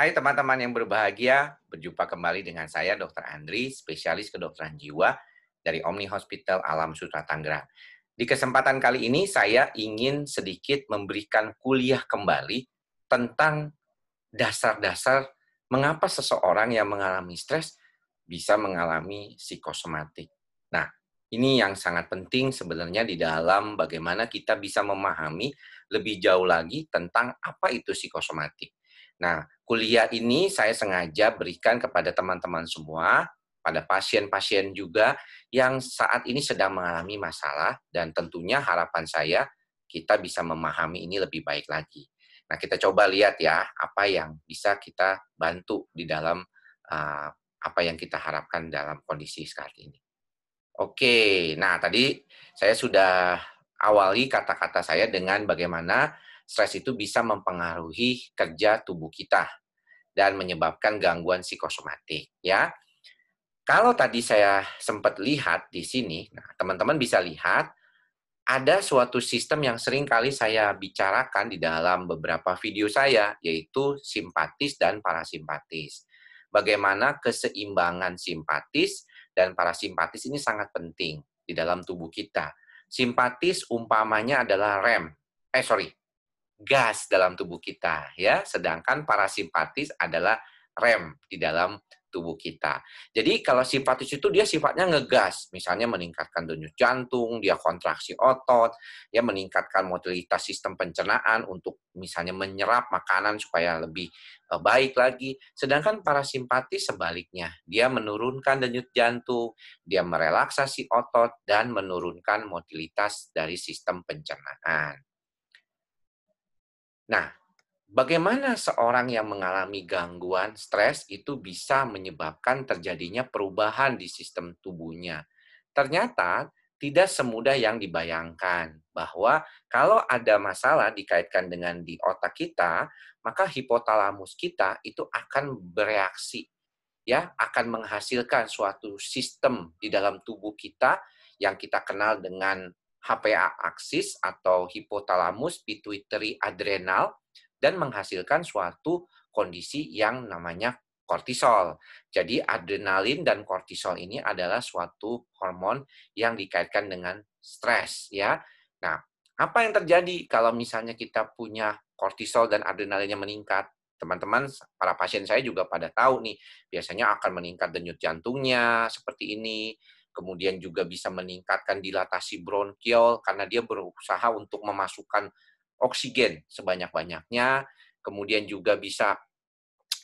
Hai teman-teman yang berbahagia, berjumpa kembali dengan saya Dr. Andri, spesialis kedokteran jiwa dari Omni Hospital Alam Sutra Tangerang. Di kesempatan kali ini saya ingin sedikit memberikan kuliah kembali tentang dasar-dasar mengapa seseorang yang mengalami stres bisa mengalami psikosomatik. Nah, ini yang sangat penting sebenarnya di dalam bagaimana kita bisa memahami lebih jauh lagi tentang apa itu psikosomatik. Nah, kuliah ini saya sengaja berikan kepada teman-teman semua, pada pasien-pasien juga yang saat ini sedang mengalami masalah dan tentunya harapan saya kita bisa memahami ini lebih baik lagi. Nah, kita coba lihat ya apa yang bisa kita bantu di dalam uh, apa yang kita harapkan dalam kondisi saat ini. Oke, nah tadi saya sudah awali kata-kata saya dengan bagaimana stres itu bisa mempengaruhi kerja tubuh kita dan menyebabkan gangguan psikosomatik ya. Kalau tadi saya sempat lihat di sini, nah teman-teman bisa lihat ada suatu sistem yang sering kali saya bicarakan di dalam beberapa video saya, yaitu simpatis dan parasimpatis bagaimana keseimbangan simpatis dan parasimpatis ini sangat penting di dalam tubuh kita. Simpatis umpamanya adalah rem, eh sorry, gas dalam tubuh kita ya, sedangkan parasimpatis adalah rem di dalam tubuh kita. Jadi kalau simpatis itu dia sifatnya ngegas, misalnya meningkatkan denyut jantung, dia kontraksi otot, ya meningkatkan mobilitas sistem pencernaan untuk misalnya menyerap makanan supaya lebih eh, baik lagi. Sedangkan parasimpatis sebaliknya, dia menurunkan denyut jantung, dia merelaksasi otot dan menurunkan mobilitas dari sistem pencernaan. Nah, Bagaimana seorang yang mengalami gangguan stres itu bisa menyebabkan terjadinya perubahan di sistem tubuhnya? Ternyata tidak semudah yang dibayangkan bahwa kalau ada masalah dikaitkan dengan di otak kita, maka hipotalamus kita itu akan bereaksi ya, akan menghasilkan suatu sistem di dalam tubuh kita yang kita kenal dengan HPA aksis atau hipotalamus pituitary adrenal dan menghasilkan suatu kondisi yang namanya kortisol. Jadi adrenalin dan kortisol ini adalah suatu hormon yang dikaitkan dengan stres ya. Nah, apa yang terjadi kalau misalnya kita punya kortisol dan adrenalinnya meningkat? Teman-teman, para pasien saya juga pada tahu nih, biasanya akan meningkat denyut jantungnya seperti ini, kemudian juga bisa meningkatkan dilatasi bronkiol karena dia berusaha untuk memasukkan oksigen sebanyak-banyaknya, kemudian juga bisa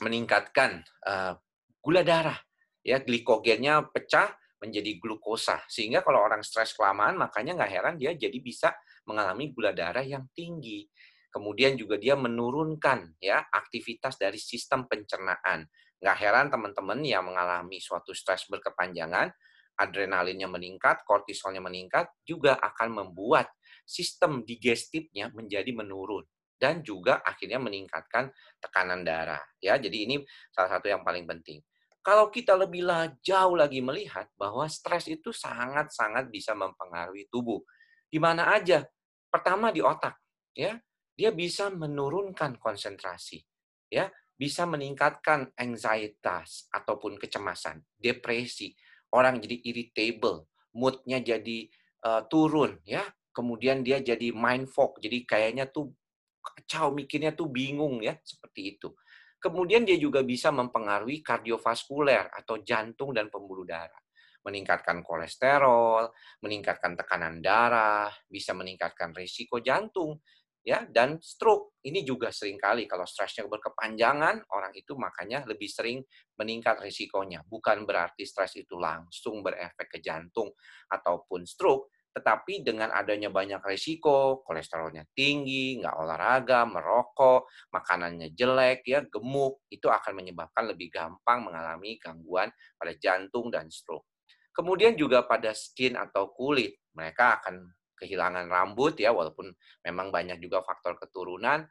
meningkatkan uh, gula darah, ya glikogennya pecah menjadi glukosa, sehingga kalau orang stres kelamaan, makanya nggak heran dia jadi bisa mengalami gula darah yang tinggi. Kemudian juga dia menurunkan ya aktivitas dari sistem pencernaan. Nggak heran teman-teman yang mengalami suatu stres berkepanjangan, adrenalinnya meningkat, kortisolnya meningkat, juga akan membuat sistem digestifnya menjadi menurun dan juga akhirnya meningkatkan tekanan darah ya. Jadi ini salah satu yang paling penting. Kalau kita lebih jauh lagi melihat bahwa stres itu sangat-sangat bisa mempengaruhi tubuh. Di mana aja? Pertama di otak, ya. Dia bisa menurunkan konsentrasi, ya, bisa meningkatkan anxietas ataupun kecemasan, depresi, orang jadi irritable, moodnya jadi uh, turun, ya, kemudian dia jadi mind fog, jadi kayaknya tuh kacau mikirnya tuh bingung ya, seperti itu. Kemudian dia juga bisa mempengaruhi kardiovaskuler atau jantung dan pembuluh darah. Meningkatkan kolesterol, meningkatkan tekanan darah, bisa meningkatkan risiko jantung, ya dan stroke. Ini juga sering kali kalau stresnya berkepanjangan, orang itu makanya lebih sering meningkat risikonya. Bukan berarti stres itu langsung berefek ke jantung ataupun stroke, tetapi dengan adanya banyak resiko, kolesterolnya tinggi, nggak olahraga, merokok, makanannya jelek, ya gemuk, itu akan menyebabkan lebih gampang mengalami gangguan pada jantung dan stroke. Kemudian juga pada skin atau kulit, mereka akan kehilangan rambut ya, walaupun memang banyak juga faktor keturunan,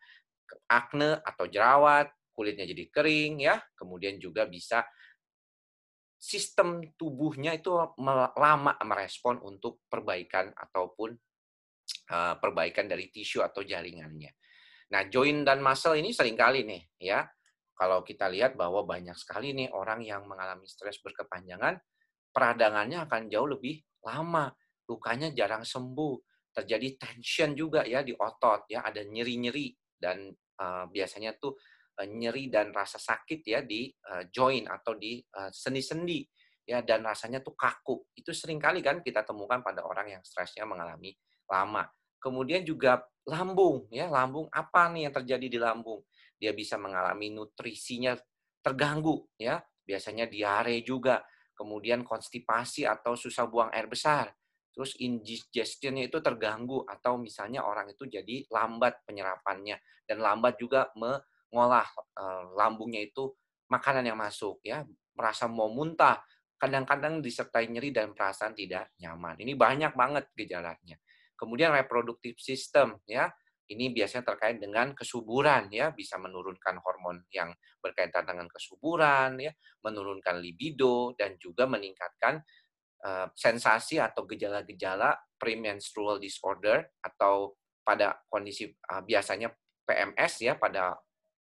akne atau jerawat, kulitnya jadi kering ya, kemudian juga bisa sistem tubuhnya itu lama merespon untuk perbaikan ataupun uh, perbaikan dari tisu atau jaringannya. Nah, joint dan muscle ini sering kali nih ya Kalau kita lihat bahwa banyak sekali nih orang yang mengalami stres berkepanjangan, peradangannya akan jauh lebih lama, lukanya jarang sembuh, terjadi tension juga ya di otot ya, ada nyeri-nyeri dan uh, biasanya tuh uh, nyeri dan rasa sakit ya di uh, joint atau di uh, sendi-sendi ya dan rasanya tuh kaku. Itu sering kali kan kita temukan pada orang yang stresnya mengalami lama. Kemudian juga lambung ya, lambung apa nih yang terjadi di lambung? Dia bisa mengalami nutrisinya terganggu ya, biasanya diare juga, kemudian konstipasi atau susah buang air besar. Terus indigestionnya itu terganggu atau misalnya orang itu jadi lambat penyerapannya dan lambat juga mengolah uh, lambungnya itu makanan yang masuk ya, merasa mau muntah, kadang-kadang disertai nyeri dan perasaan tidak nyaman. Ini banyak banget gejalanya. Kemudian reproduktif sistem ya. Ini biasanya terkait dengan kesuburan ya, bisa menurunkan hormon yang berkaitan dengan kesuburan ya, menurunkan libido dan juga meningkatkan uh, sensasi atau gejala-gejala premenstrual disorder atau pada kondisi uh, biasanya PMS ya pada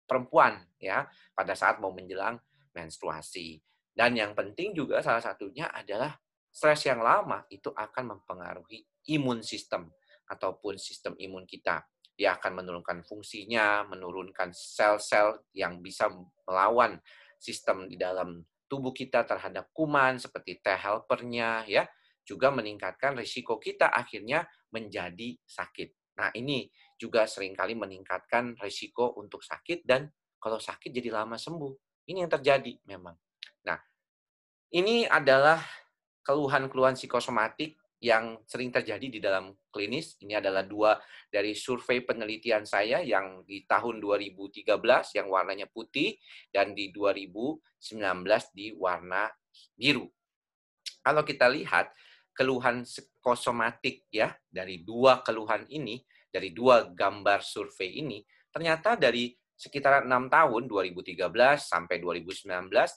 perempuan ya pada saat mau menjelang menstruasi. Dan yang penting juga salah satunya adalah stres yang lama itu akan mempengaruhi imun sistem ataupun sistem imun kita. Dia akan menurunkan fungsinya, menurunkan sel-sel yang bisa melawan sistem di dalam tubuh kita terhadap kuman seperti T helpernya ya, juga meningkatkan risiko kita akhirnya menjadi sakit. Nah, ini juga sering kali meningkatkan risiko untuk sakit dan kalau sakit jadi lama sembuh. Ini yang terjadi memang. Nah, ini adalah keluhan-keluhan psikosomatik yang sering terjadi di dalam klinis. Ini adalah dua dari survei penelitian saya yang di tahun 2013 yang warnanya putih dan di 2019 di warna biru. Kalau kita lihat keluhan psikosomatik ya dari dua keluhan ini, dari dua gambar survei ini, ternyata dari sekitar enam tahun 2013 sampai 2019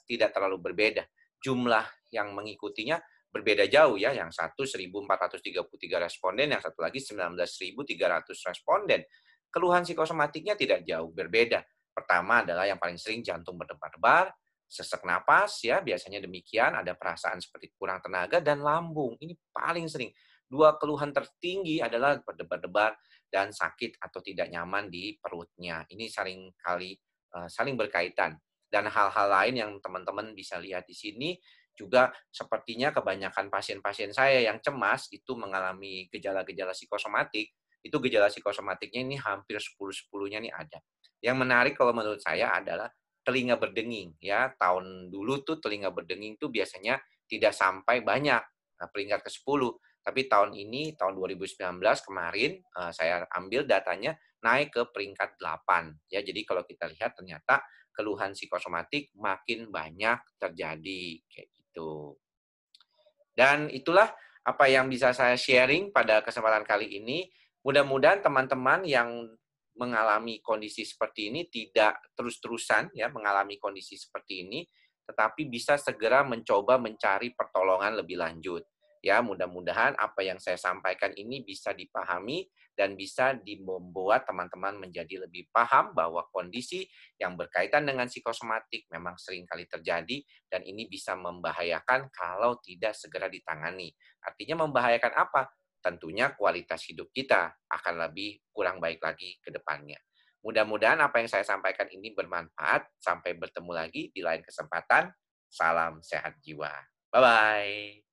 tidak terlalu berbeda. Jumlah yang mengikutinya berbeda jauh ya. Yang satu 1.433 responden, yang satu lagi 19.300 responden. Keluhan psikosomatiknya tidak jauh berbeda. Pertama adalah yang paling sering jantung berdebar-debar, sesak napas ya, biasanya demikian, ada perasaan seperti kurang tenaga dan lambung. Ini paling sering. Dua keluhan tertinggi adalah berdebar-debar dan sakit atau tidak nyaman di perutnya. Ini saling kali uh, saling berkaitan. Dan hal-hal lain yang teman-teman bisa lihat di sini juga sepertinya kebanyakan pasien-pasien saya yang cemas itu mengalami gejala-gejala psikosomatik, itu gejala psikosomatiknya ini hampir 10-10-nya nih ada. Yang menarik kalau menurut saya adalah telinga berdenging ya. Tahun dulu tuh telinga berdenging tuh biasanya tidak sampai banyak nah, peringkat ke-10. Tapi tahun ini, tahun 2019 kemarin, uh, saya ambil datanya naik ke peringkat 8. Ya, jadi kalau kita lihat ternyata keluhan psikosomatik makin banyak terjadi kayak. Dan itulah apa yang bisa saya sharing pada kesempatan kali ini. Mudah-mudahan teman-teman yang mengalami kondisi seperti ini tidak terus-terusan ya mengalami kondisi seperti ini, tetapi bisa segera mencoba mencari pertolongan lebih lanjut. Ya, mudah-mudahan apa yang saya sampaikan ini bisa dipahami dan bisa membuat teman-teman menjadi lebih paham bahwa kondisi yang berkaitan dengan psikosomatik memang sering kali terjadi dan ini bisa membahayakan kalau tidak segera ditangani. Artinya membahayakan apa? Tentunya kualitas hidup kita akan lebih kurang baik lagi ke depannya. Mudah-mudahan apa yang saya sampaikan ini bermanfaat. Sampai bertemu lagi di lain kesempatan. Salam sehat jiwa. Bye-bye.